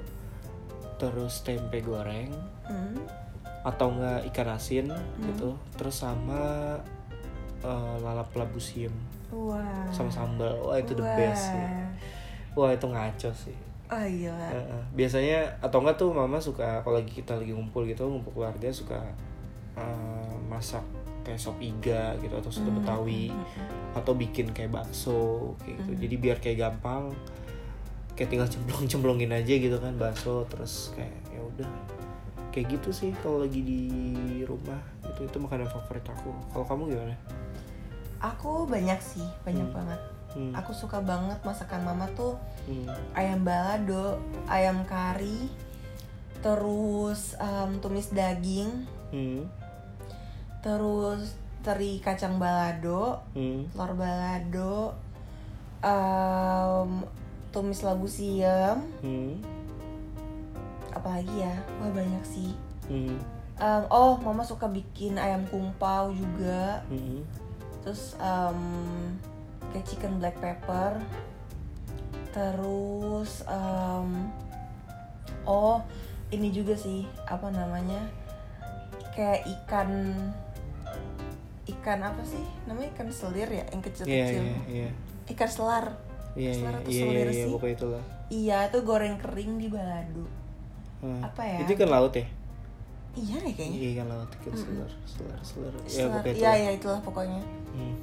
Terus tempe goreng. Hmm. Atau enggak ikan asin gitu. Terus sama eh, lalap labu siam Wah. sama sambal. Wah itu the Wah. best sih. Wah itu ngaco sih. Oh iya. Heeh. biasanya atau enggak tuh mama suka kalau lagi kita lagi ngumpul gitu ngumpul keluarga suka eh, masak kayak sop iga gitu atau soto Hmm, betawi atau bikin kayak bakso kayak gitu. Jadi biar kayak gampang kayak tinggal cemplong cemplongin aja gitu kan bakso terus kayak ya udah kayak gitu sih kalau lagi di rumah itu itu makanan favorit aku kalau kamu gimana Aku banyak sih, banyak Hmm. banget. hmm. Aku suka banget masakan mama tuh Hmm. ayam balado, ayam kari, terus em, tumis daging, Hmm. terus teri kacang balado, Hmm. telur balado, em, tumis labu siam, Hmm. Apalagi ya, wah banyak sih. Hmm. Em, oh, mama suka bikin ayam kungpau juga, Hmm. terus em, kayak chicken black pepper, terus em, oh ini juga sih apa namanya kayak ikan ikan apa sih? Namanya ikan selir ya yang Iya kecil-kecil. Iya iya ikan selar. Iya iya Selar atau iya selir iya sih? pokoknya itulah. Iya itu goreng kering di balado Hmm. Apa ya? itu kan laut ya? Iya deh kayaknya. Iya kan laut ikan selar selar selar ya pokoknya iya itulah. iya itulah pokoknya. Hmm.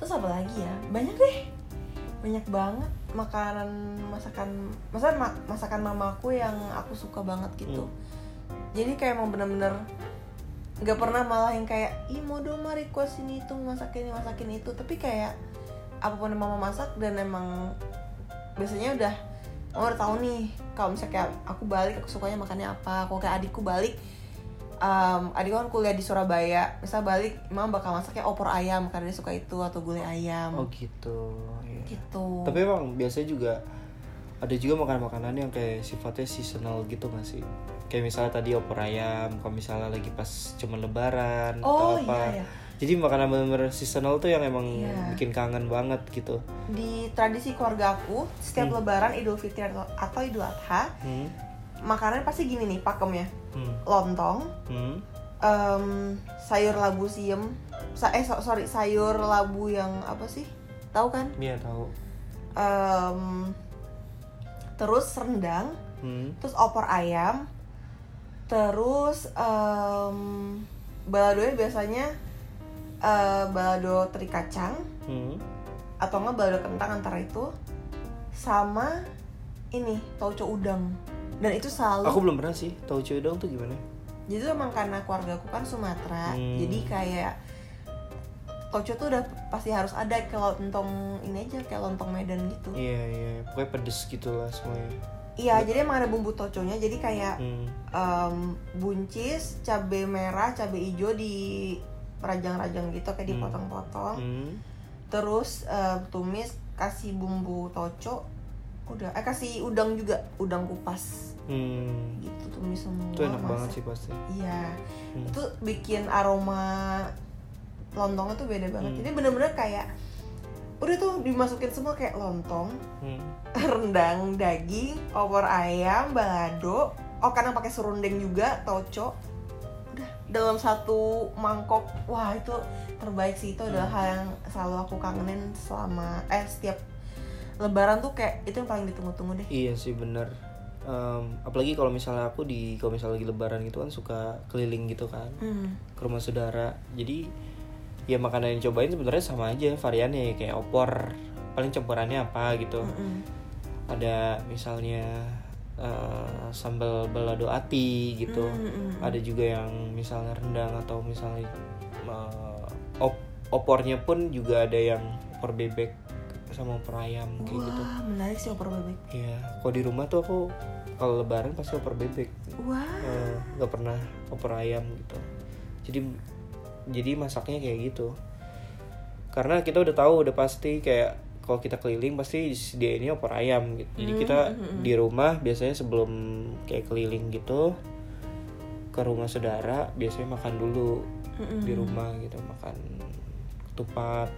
terus apa lagi ya? Banyak deh. Banyak banget makanan masakan masa ma- masakan mamaku yang aku suka banget gitu. Hmm. jadi kayak emang bener-bener nggak pernah malah yang kayak ih mau dong mah request ini itu masakin ini masakin itu. Tapi kayak apa pun yang mama masak dan emang biasanya udah mama udah tahu nih kalau misalnya kayak aku balik aku sukanya makannya apa. Kalau kayak adikku balik um, adik kan kuliah di Surabaya. Misal balik emang bakal masaknya opor ayam karena dia suka itu atau gulai ayam. Oh gitu. Iya. gitu. Tapi emang biasanya juga ada juga makanan-makanan yang kayak sifatnya seasonal gitu gak sih? Kayak misalnya tadi opor ayam kalau misalnya lagi pas cuman lebaran Oh, atau apa iya, iya. Jadi makanan bener-bener seasonal tuh yang emang Iya. bikin kangen banget gitu di tradisi keluarga aku setiap lebaran idul fitri atau, idul adha hmm. makanan pasti gini nih pakemnya Hmm. lontong Hmm. em, sayur labu siem sa eh so- sorry sayur labu yang apa sih tahu kan Iya tahu Em, terus rendang hmm. terus opor ayam terus em baladonya biasanya eh, balado teri kacang Hmm. atau enggak balado kentang antara itu. Sama ini tauco udang. Dan itu selalu aku belum pernah sih tahu udang tuh gimana? Jadi emang karena keluarga aku kan Sumatera. Hmm. jadi kayak tauco tuh udah pasti harus ada kayak lontong ini aja kayak lontong Medan gitu. Iya iya pokoknya pedes gitu lah semuanya. Iya jadi emang ada bumbu toconya jadi kayak hmm. em, buncis cabai merah cabai hijau di rajang-rajang gitu kayak Hmm. dipotong-potong Hmm. terus eh, tumis kasih bumbu toco udah eh kasih udang juga udang kupas Hmm. gitu tumis semua itu enak banget masak. sih pasti iya Hmm. itu bikin aroma lontongnya tuh beda banget Hmm. jadi bener-bener kayak udah tuh dimasukin semua kayak lontong Hmm. rendang daging opor ayam balado oh karena pakai serundeng juga toco udah. Dalam satu mangkok wah itu terbaik sih. Itu adalah Hmm. hal yang selalu aku kangenin selama eh setiap lebaran tuh kayak itu yang paling ditunggu-tunggu deh. Iya sih bener. Em, apalagi kalau misalnya aku di kalau misalnya lagi lebaran gitu kan suka keliling gitu kan Hmm. ke rumah saudara. Jadi ya makanan yang cobain sebenarnya sama aja variannya kayak opor. Paling campurannya apa gitu. Mm-mm. ada misalnya eh, sambal balado ati gitu Mm-mm. ada juga yang misalnya rendang atau misalnya eh, op- opornya pun juga ada yang opor bebek sama opor ayam kayak gitu Wah, menarik sih opor bebek. Iya, kalau di rumah tuh aku kalau lebaran pasti opor bebek. Wah. Eh, nggak pernah opor ayam gitu. Jadi jadi masaknya kayak gitu. Karena kita udah tahu udah pasti kayak kalau kita keliling pasti dia ini opor ayam gitu. Jadi kita di rumah biasanya sebelum kayak keliling gitu ke rumah saudara biasanya makan dulu Mm-mm. di rumah gitu makan ketupat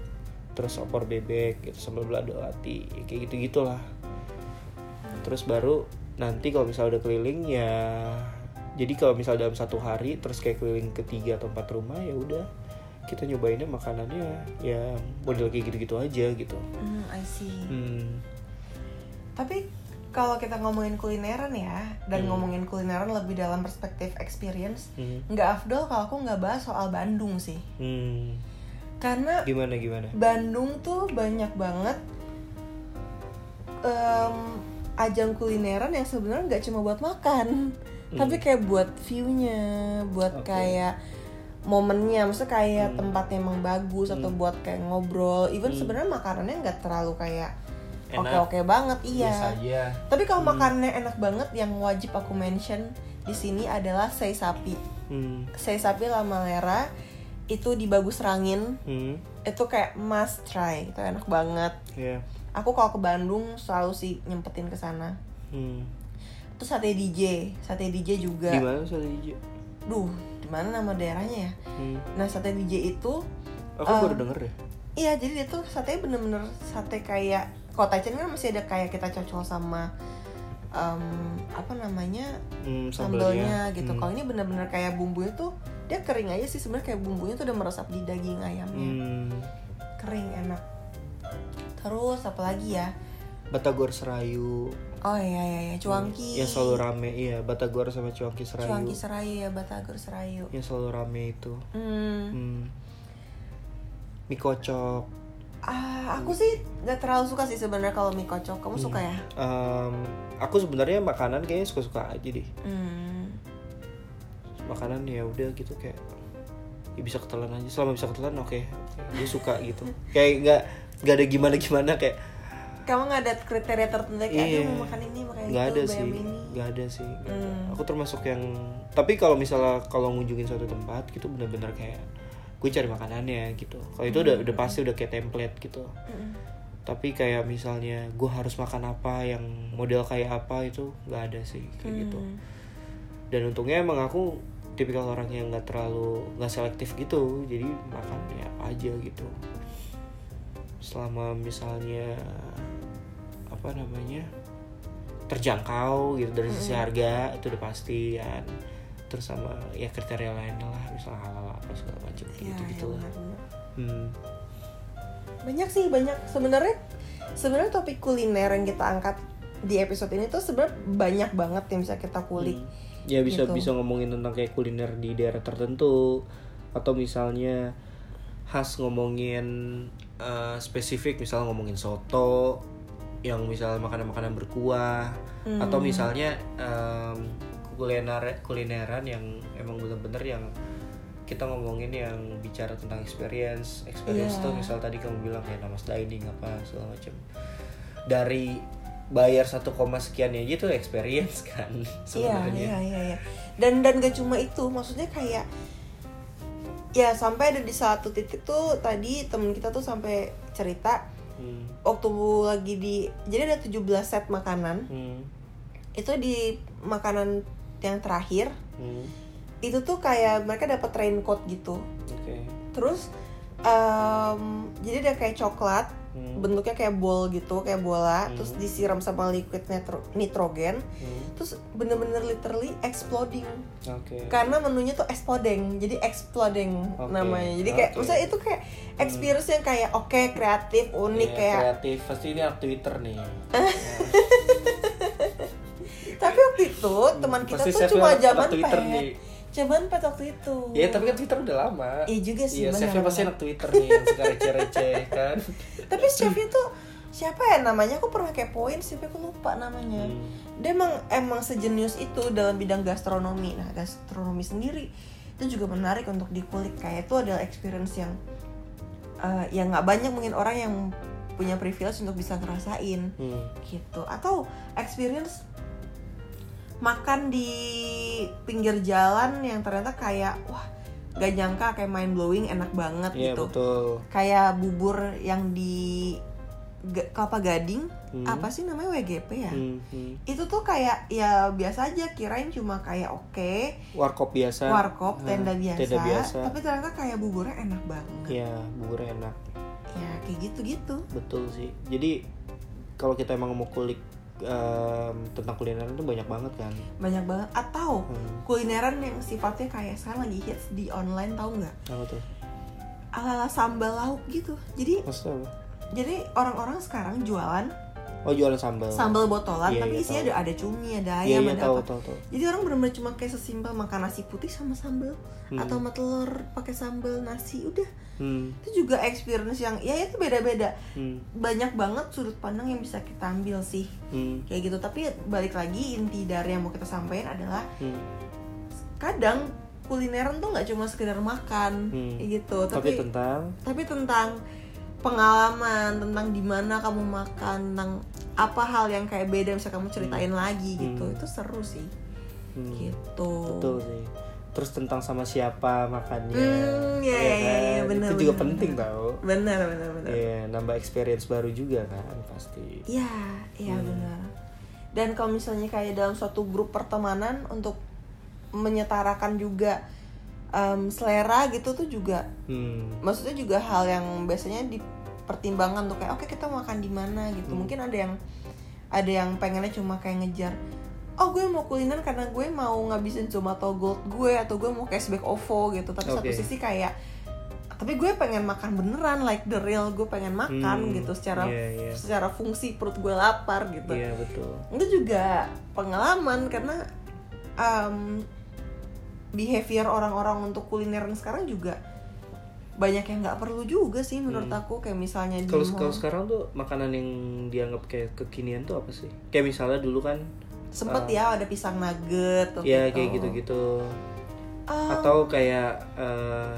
terus opor bebek gitu sambal balado ati kayak gitu gitulah terus baru nanti kalau misalnya udah keliling ya jadi kalau misalnya dalam satu hari terus kayak keliling ketiga atau empat rumah ya udah kita nyobainnya makanannya ya model kayak gitu-gitu aja gitu Hmm, I see. hmm, Tapi kalau kita ngomongin kulineran ya dan Hmm. ngomongin kulineran lebih dalam perspektif experience, hmm, nggak afdol kalau aku nggak bahas soal Bandung sih. hmm. Karena gimana gimana Bandung tuh banyak banget em, ajang kulineran yang sebenarnya nggak cuma buat makan, tapi kayak buat view-nya, buat Hmm. Oke. kayak momennya, maksudnya kayak Hmm. tempatnya emang bagus atau Hmm. buat kayak ngobrol. Even Hmm. sebenarnya makanannya nggak terlalu kayak Enak. oke-oke banget, iya. aja Tapi kalau makanannya enak banget, yang wajib aku mention di sini adalah sei sapi. hmm, Sei sapi Lamalera itu di Bagus Rangin, hmm, itu kayak must try, itu enak banget. ya Aku kalau ke Bandung selalu sih nyempetin ke sana. hmm. Terus sate DJ, sate DJ juga. di mana soalnya DJ Duh, di mana nama daerahnya ya? hmm. Nah, sate DJ itu aku Um, baru denger deh Iya, jadi dia tuh sate bener-bener sate kayak kalau Taichan kan masih ada kayak kita cocol sama em, apa namanya hmm, sambelnya gitu. Hmm. Kalau ini bener-bener kayak bumbunya tuh dia kering aja sih sebenarnya kayak bumbunya tuh udah meresap di daging ayamnya. Hmm, Kering enak. Terus apa lagi ya? Batagor Serayu Oh iya iya iya, cuangki. yang selalu rame iya Batagor sama Cuangki Serayu Cuangki Serayu ya, Batagor Serayu. yang selalu rame itu Hmm. hmm. mie kocok Ah, aku sih nggak terlalu suka sih sebenarnya kalau mie kocok. Kamu suka ya? Em, aku sebenarnya makanan kayaknya suka-suka aja deh Hmm. makanan ya udah gitu kayak ya bisa ketelan aja selama bisa ketelan oke dia suka gitu kayak nggak nggak ada gimana gimana kayak kamu nggak ada kriteria tertentu kayak Iya. "Aduh, mau makan ini makan nggak itu ada sih ini nggak ada sih ada. Hmm. aku termasuk yang tapi kalau misalnya kalau ngunjungin suatu tempat gitu bener-bener kayak gue cari makanannya gitu kalau itu Hmm. udah udah pasti udah kayak template gitu Mm-mm. tapi kayak misalnya gue harus makan apa yang model kayak apa itu nggak ada sih kayak gitu Hmm. dan untungnya emang aku tipikal orang yang nggak terlalu nggak selektif gitu jadi makan ya apa aja gitu selama misalnya apa namanya terjangkau gitu dari sisi harga itu udah pasti kan terus sama ya kriteria lainnya lah misalnya halal apa segala macam Iya, gitu gitu iya, lah hmm. banyak sih banyak sebenarnya sebenarnya topik kuliner yang kita angkat di episode ini tuh sebenarnya banyak banget yang bisa kita kulik Hmm. ya bisa Gitu. bisa ngomongin tentang kayak kuliner di daerah tertentu atau misalnya khas ngomongin eh, spesifik misalnya ngomongin soto yang misalnya makanan-makanan berkuah atau Hmm. misalnya em, kuliner kulineran yang emang bener-bener yang kita ngomongin yang bicara tentang experience experience Iya. tuh misal tadi kamu bilang kayak nama dining apa segala macam dari bayar satu koma sekian aja tuh experience kan Iya, sebenarnya iya, iya, iya. Dan dan gak cuma itu, maksudnya kayak ya sampai ada di satu titik tuh tadi temen kita tuh sampai cerita Hmm, waktu lagi di jadi ada 17 set makanan. hmm, Itu di makanan yang terakhir. Hmm, itu tuh kayak mereka dapat raincoat gitu. oke. Terus em, jadi ada kayak coklat Hmm, bentuknya kayak bol gitu, kayak bola, Hmm. terus disiram sama liquid nitro- nitrogen, hmm, terus bener-bener literally exploding. oke. Karena menunya tuh exploding jadi exploding Oke, namanya. Jadi kayak oke. maksudnya itu kayak experience yang kayak oke kreatif unik Iya, kayak kreatif. Pasti ini anak Twitter nih. Tapi waktu itu teman kita Pasti tuh cuma zaman Twitter pet. nih. Zaman pet waktu itu Ya tapi kan Twitter udah lama. Iya juga sih, Iya, chefnya pasti anak Twitter nih yang suka receh-receh kan. tapi chefnya tuh siapa ya namanya aku pernah kepoin sih tapi aku lupa namanya Hmm. dia emang emang sejenius itu dalam bidang gastronomi nah gastronomi sendiri itu juga menarik untuk dikulik kayak itu adalah experience yang eh, yang nggak banyak mungkin orang yang punya privilege untuk bisa ngerasain Hmm. gitu atau experience makan di pinggir jalan yang ternyata kayak wah gak nyangka kayak mind blowing enak banget Iya gitu betul. kayak bubur yang di kelapa gading Hmm. apa sih namanya WGP ya Hmm, hmm. itu tuh kayak ya biasa aja kirain cuma kayak oke Warkop biasa. warkop Nah, tenda biasa, Tenda biasa. tapi ternyata kayak buburnya enak banget Iya, bubur enak. ya kayak gitu gitu Betul sih. Jadi kalau kita emang mau kulik em, tentang kuliner itu banyak banget kan. banyak banget atau Hmm. kulineran yang sifatnya kayak sekarang lagi hits di online tahu nggak Apa tuh? ala sambal lauk gitu jadi Maksudnya apa? jadi orang-orang sekarang jualan Oh jualan sambal. sambal botolan Iya, tapi iya, isinya tahu. ada ada cumi ada Iya, ayam iya ada tahu apa tahu tahu. jadi orang benar-benar cuma kayak sesimpel makan nasi putih sama sambal Hmm. atau sama telur pakai sambal nasi udah Hmm. itu juga experience yang ya itu beda-beda Hmm. banyak banget sudut pandang yang bisa kita ambil sih Hmm. kayak gitu tapi balik lagi inti dari yang mau kita sampaikan adalah Hmm. kadang kulineran tuh nggak cuma sekedar makan Hmm. kayak gitu Tapi tapi tentang tapi tentang pengalaman tentang di mana kamu makan tentang apa hal yang kayak beda bisa kamu ceritain lagi gitu Hmm. itu seru sih hmm. gitu Betul sih. Terus tentang sama siapa makannya. Hmm, ya, ya, ya, kan? bener, Itu juga bener, penting bener. tau. benar benar benar Iya, nambah experience baru juga kan pasti. Iya, iya Hmm. benar. Dan kalau misalnya kayak dalam suatu grup pertemanan untuk menyetarakan juga em, selera gitu tuh juga, Hmm. maksudnya juga hal yang biasanya dipertimbangkan tuh kayak oke kita makan di mana gitu. Hmm. Mungkin ada yang ada yang pengennya cuma kayak ngejar oh gue mau kuliner karena gue mau ngabisin Zomato Gold gue atau gue mau cashback OVO gitu tapi satu Oke. sisi kayak tapi gue pengen makan beneran like the real gue pengen makan Hmm, gitu secara iya, iya. secara fungsi perut gue lapar gitu Iya betul. itu juga pengalaman karena um, behavior orang-orang untuk kulineran sekarang juga banyak yang nggak perlu juga sih menurut Hmm. aku kayak misalnya Kalau kalau sekarang tuh makanan yang dianggap kayak kekinian tuh apa sih? Kayak misalnya dulu kan sempet uh, ya ada pisang nugget waktu ya itu. kayak gitu-gitu. Um, Atau kayak eh,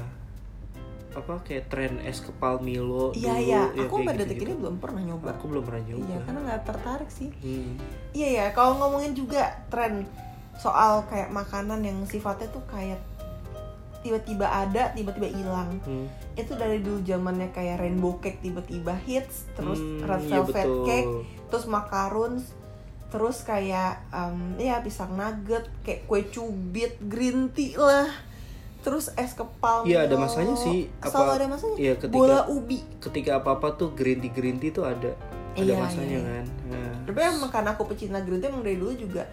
apa kayak tren es kepal Milo iya iya ya, aku pada detik gitu-gitu. ini belum pernah nyoba aku belum pernah nyoba iya karena nggak tertarik sih Hmm. iya ya kalau ngomongin juga tren soal kayak makanan yang sifatnya tuh kayak tiba-tiba ada tiba-tiba hilang Hmm. itu dari dulu zamannya kayak rainbow cake tiba-tiba hits terus Hmm, red iya velvet betul. cake terus macarons terus kayak em, ya pisang nugget kayak kue cubit green tea lah terus es kepal Iya, ada Milo. masanya sih. selalu Apa- ada masanya iya, ketika- bola ubi ketika apa apa tuh green tea green tea tuh ada ada Iya, masanya iya. kan nah, tapi emang karena aku pecinta green tea emang dari dulu juga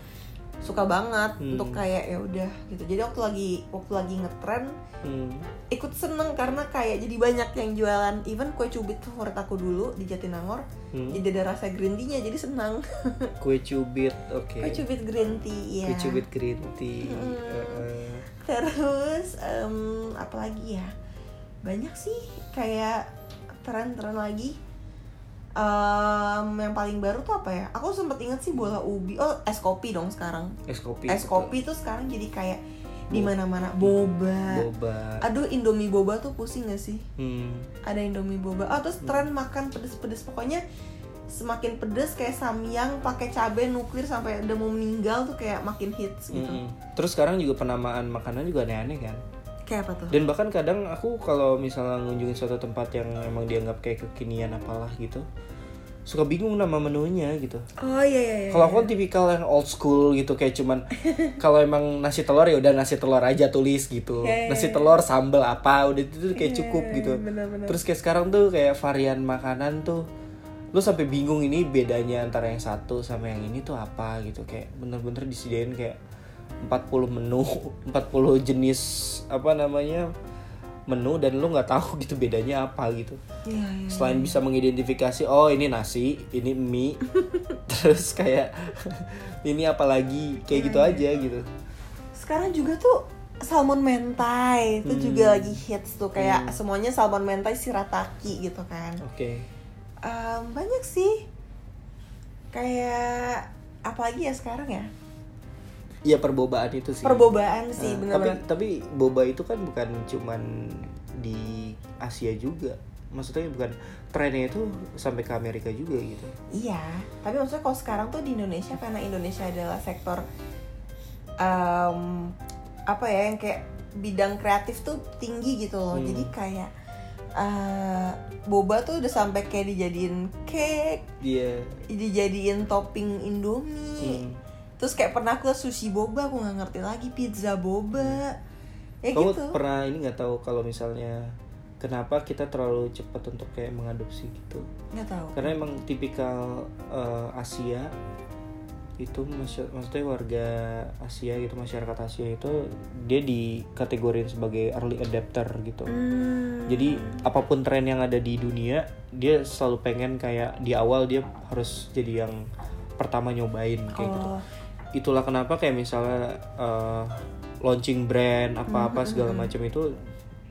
suka banget Hmm. untuk kayak ya udah gitu jadi waktu lagi waktu lagi ngetren hmm. ikut seneng karena kayak jadi banyak yang jualan even kue cubit favorit aku dulu di Jatinangor Hmm. jadi ada rasa green tea-nya jadi senang kue cubit oke kue cubit green tea ya kue cubit green tea Hmm. Heeh. terus em, apa lagi ya banyak sih kayak tren-tren lagi Em, yang paling baru tuh apa ya? Aku sempet inget sih bola ubi. Oh es kopi dong sekarang. Es kopi es betul. kopi tuh sekarang jadi kayak di mana-mana. Boba. Boba. Aduh indomie boba tuh pusing gak sih? Hmm. ada indomie boba. Oh terus tren makan pedes-pedes. Pokoknya semakin pedes kayak samyang pakai cabai nuklir sampai udah mau meninggal tuh kayak makin hits gitu. Mm-mm. terus sekarang juga penamaan makanan juga aneh-aneh kan kayak apa tuh dan bahkan kadang aku kalau misalnya ngunjungin suatu tempat yang emang dianggap kayak kekinian apalah gitu suka bingung nama menunya gitu oh iya iya iya Kalau aku kan tipikal yang old school gitu kayak cuman kalau emang nasi telur ya udah nasi telur aja tulis gitu. Iya, iya, Nasi iya. telur sambel apa udah itu tuh kayak Iya, cukup gitu. benar-benar. Terus kayak sekarang tuh kayak varian makanan tuh lu sampai bingung ini bedanya antara yang satu sama yang ini tuh apa gitu kayak bener-bener disediain kayak 40 menu 40 jenis apa namanya menu dan lu nggak tahu gitu bedanya apa gitu. Iya iya selain bisa mengidentifikasi oh ini nasi ini mie terus kayak ini apalagi kayak gitu aja gitu. Sekarang juga tuh salmon mentai itu Hmm. juga lagi hits tuh kayak semuanya salmon mentai shirataki gitu kan. Oke. Em, banyak sih kayak apalagi ya sekarang ya Iya perbobaan itu sih perbobaan sih Nah, tapi bener-bener tapi boba itu kan bukan cuman di Asia juga maksudnya bukan trennya itu sampai ke Amerika juga gitu Iya, tapi maksudnya kalau sekarang tuh di Indonesia karena Indonesia adalah sektor em, apa ya yang kayak bidang kreatif tuh tinggi gitu loh. Hmm. Jadi kayak eh, boba tuh udah sampai kayak dijadiin cake, Iya dijadiin topping Indomie. Hmm. Terus kayak pernah aku sushi boba, aku nggak ngerti lagi pizza boba. Ya kamu gitu. pernah ini nggak tahu kalau misalnya kenapa kita terlalu cepat untuk kayak mengadopsi gitu Nggak tahu. karena emang tipikal eh, Asia itu maksudnya warga Asia gitu masyarakat Asia itu dia dikategorin sebagai early adapter gitu Hmm. jadi apa pun tren yang ada di dunia dia selalu pengen kayak di awal dia harus jadi yang pertama nyobain kayak gitu Oh, itulah kenapa kayak misalnya eh, launching brand apa-apa segala macam itu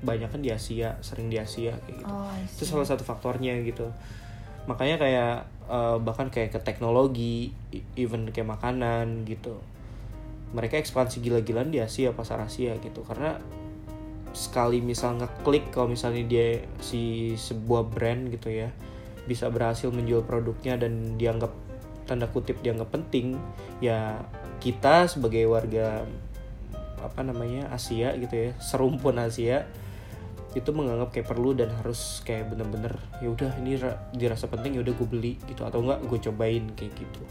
banyak kan di Asia sering di Asia kayak gitu. Oh, itu salah satu faktornya gitu. Makanya kayak eh, bahkan kayak ke teknologi even kayak makanan gitu. Mereka ekspansi gila-gilaan di Asia pasar Asia gitu. Karena sekali misal ngeklik kalau misalnya dia si sebuah brand gitu ya bisa berhasil menjual produknya dan dianggap tanda kutip dianggap penting ya kita sebagai warga apa namanya Asia gitu ya serumpun Asia itu menganggap kayak perlu dan harus kayak bener-bener ya udah ini ra- dirasa penting ya udah gue beli gitu. Atau enggak gue cobain kayak gitu.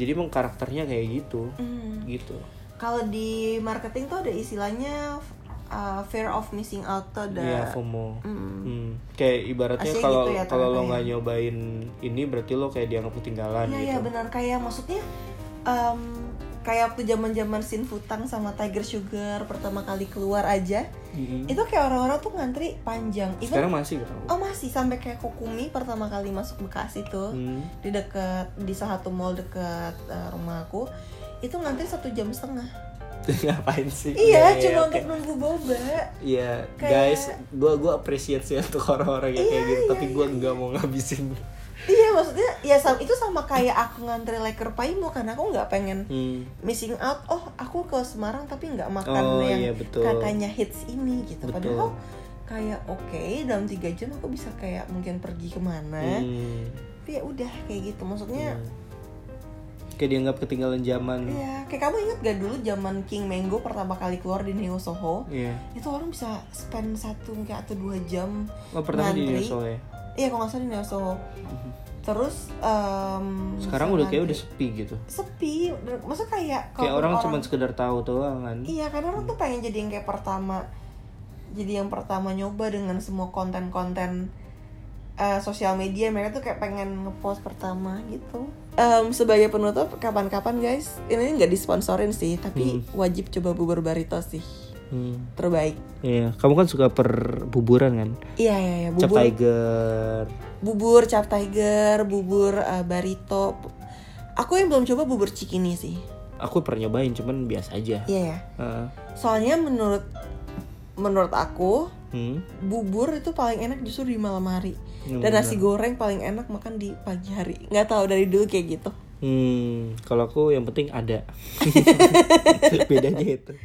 Jadi emang karakternya kayak gitu. Hmm. gitu. Kalau di marketing tuh ada istilahnya uh, fear of missing out tuh ada. ya FOMO Mm. Hmm, kayak ibaratnya kalau gitu ya, kalau lo nggak nyobain ini berarti lo kayak dianggap ketinggalan Iya gitu iya benar kayak maksudnya em, kayak waktu zaman zaman Sin Futang sama Tiger Sugar pertama kali keluar aja Mm-mm. itu kayak orang-orang tuh ngantri panjang. Even- sekarang masih gitu oh masih sampai kayak Kokumi pertama kali masuk Bekasi tuh Hmm. di dekat di salah satu mall dekat uh, rumahku itu ngantri satu jam setengah. ngapain sih Iya, Ya, cuma oke. untuk nunggu boba. Iya, Kayak- guys, gua gua appreciate sih untuk orang-orang yang kayak Iya, gitu, iya, tapi gua nggak mau ngabisin. Iya maksudnya ya sam- itu sama kayak aku ngantri leker paimo karena aku nggak pengen Hmm. missing out. Oh aku ke Semarang tapi nggak makan Oh, yang iya, betul. katanya hits ini gitu. Betul. Padahal kayak oke dalam tiga jam aku bisa kayak mungkin pergi ke mana Hmm. tapi ya udah kayak gitu maksudnya kayak dianggap ketinggalan zaman. Ya kayak kamu ingat gak dulu zaman King Mango pertama kali keluar di Neo Soho? Iya. Itu orang bisa spend satu kayak atau dua jam oh pertama di Ngantri. Neo Soho ya? Iya kalau nggak salah di Neo Soho. Terus em, sekarang udah kayak udah sepi gitu. Sepi. Masa kayak kayak kalau orang, cuma sekedar tahu doang kan? Iya, karena orang tuh pengen jadi yang kayak pertama jadi yang pertama nyoba dengan semua konten-konten eh, sosial media. Mereka tuh kayak pengen ngepost pertama gitu. Em, sebagai penutup, kapan-kapan guys, ini nggak disponsorin sih, tapi wajib coba bubur barito sih, Hmm. terbaik. Iya, kamu kan suka per buburan kan? Iya iya iya, Cap bubur, Tiger. bubur cap tiger, bubur eh, barito. Aku yang belum coba bubur cikini sih. Aku pernah nyobain, cuman biasa aja. Iya ya. Heeh. Soalnya menurut menurut aku Hmm. bubur itu paling enak justru di malam hari Hmm, dan nasi goreng paling enak makan di pagi hari nggak tahu dari dulu kayak gitu Hmm, kalau aku yang penting ada. Bedanya itu.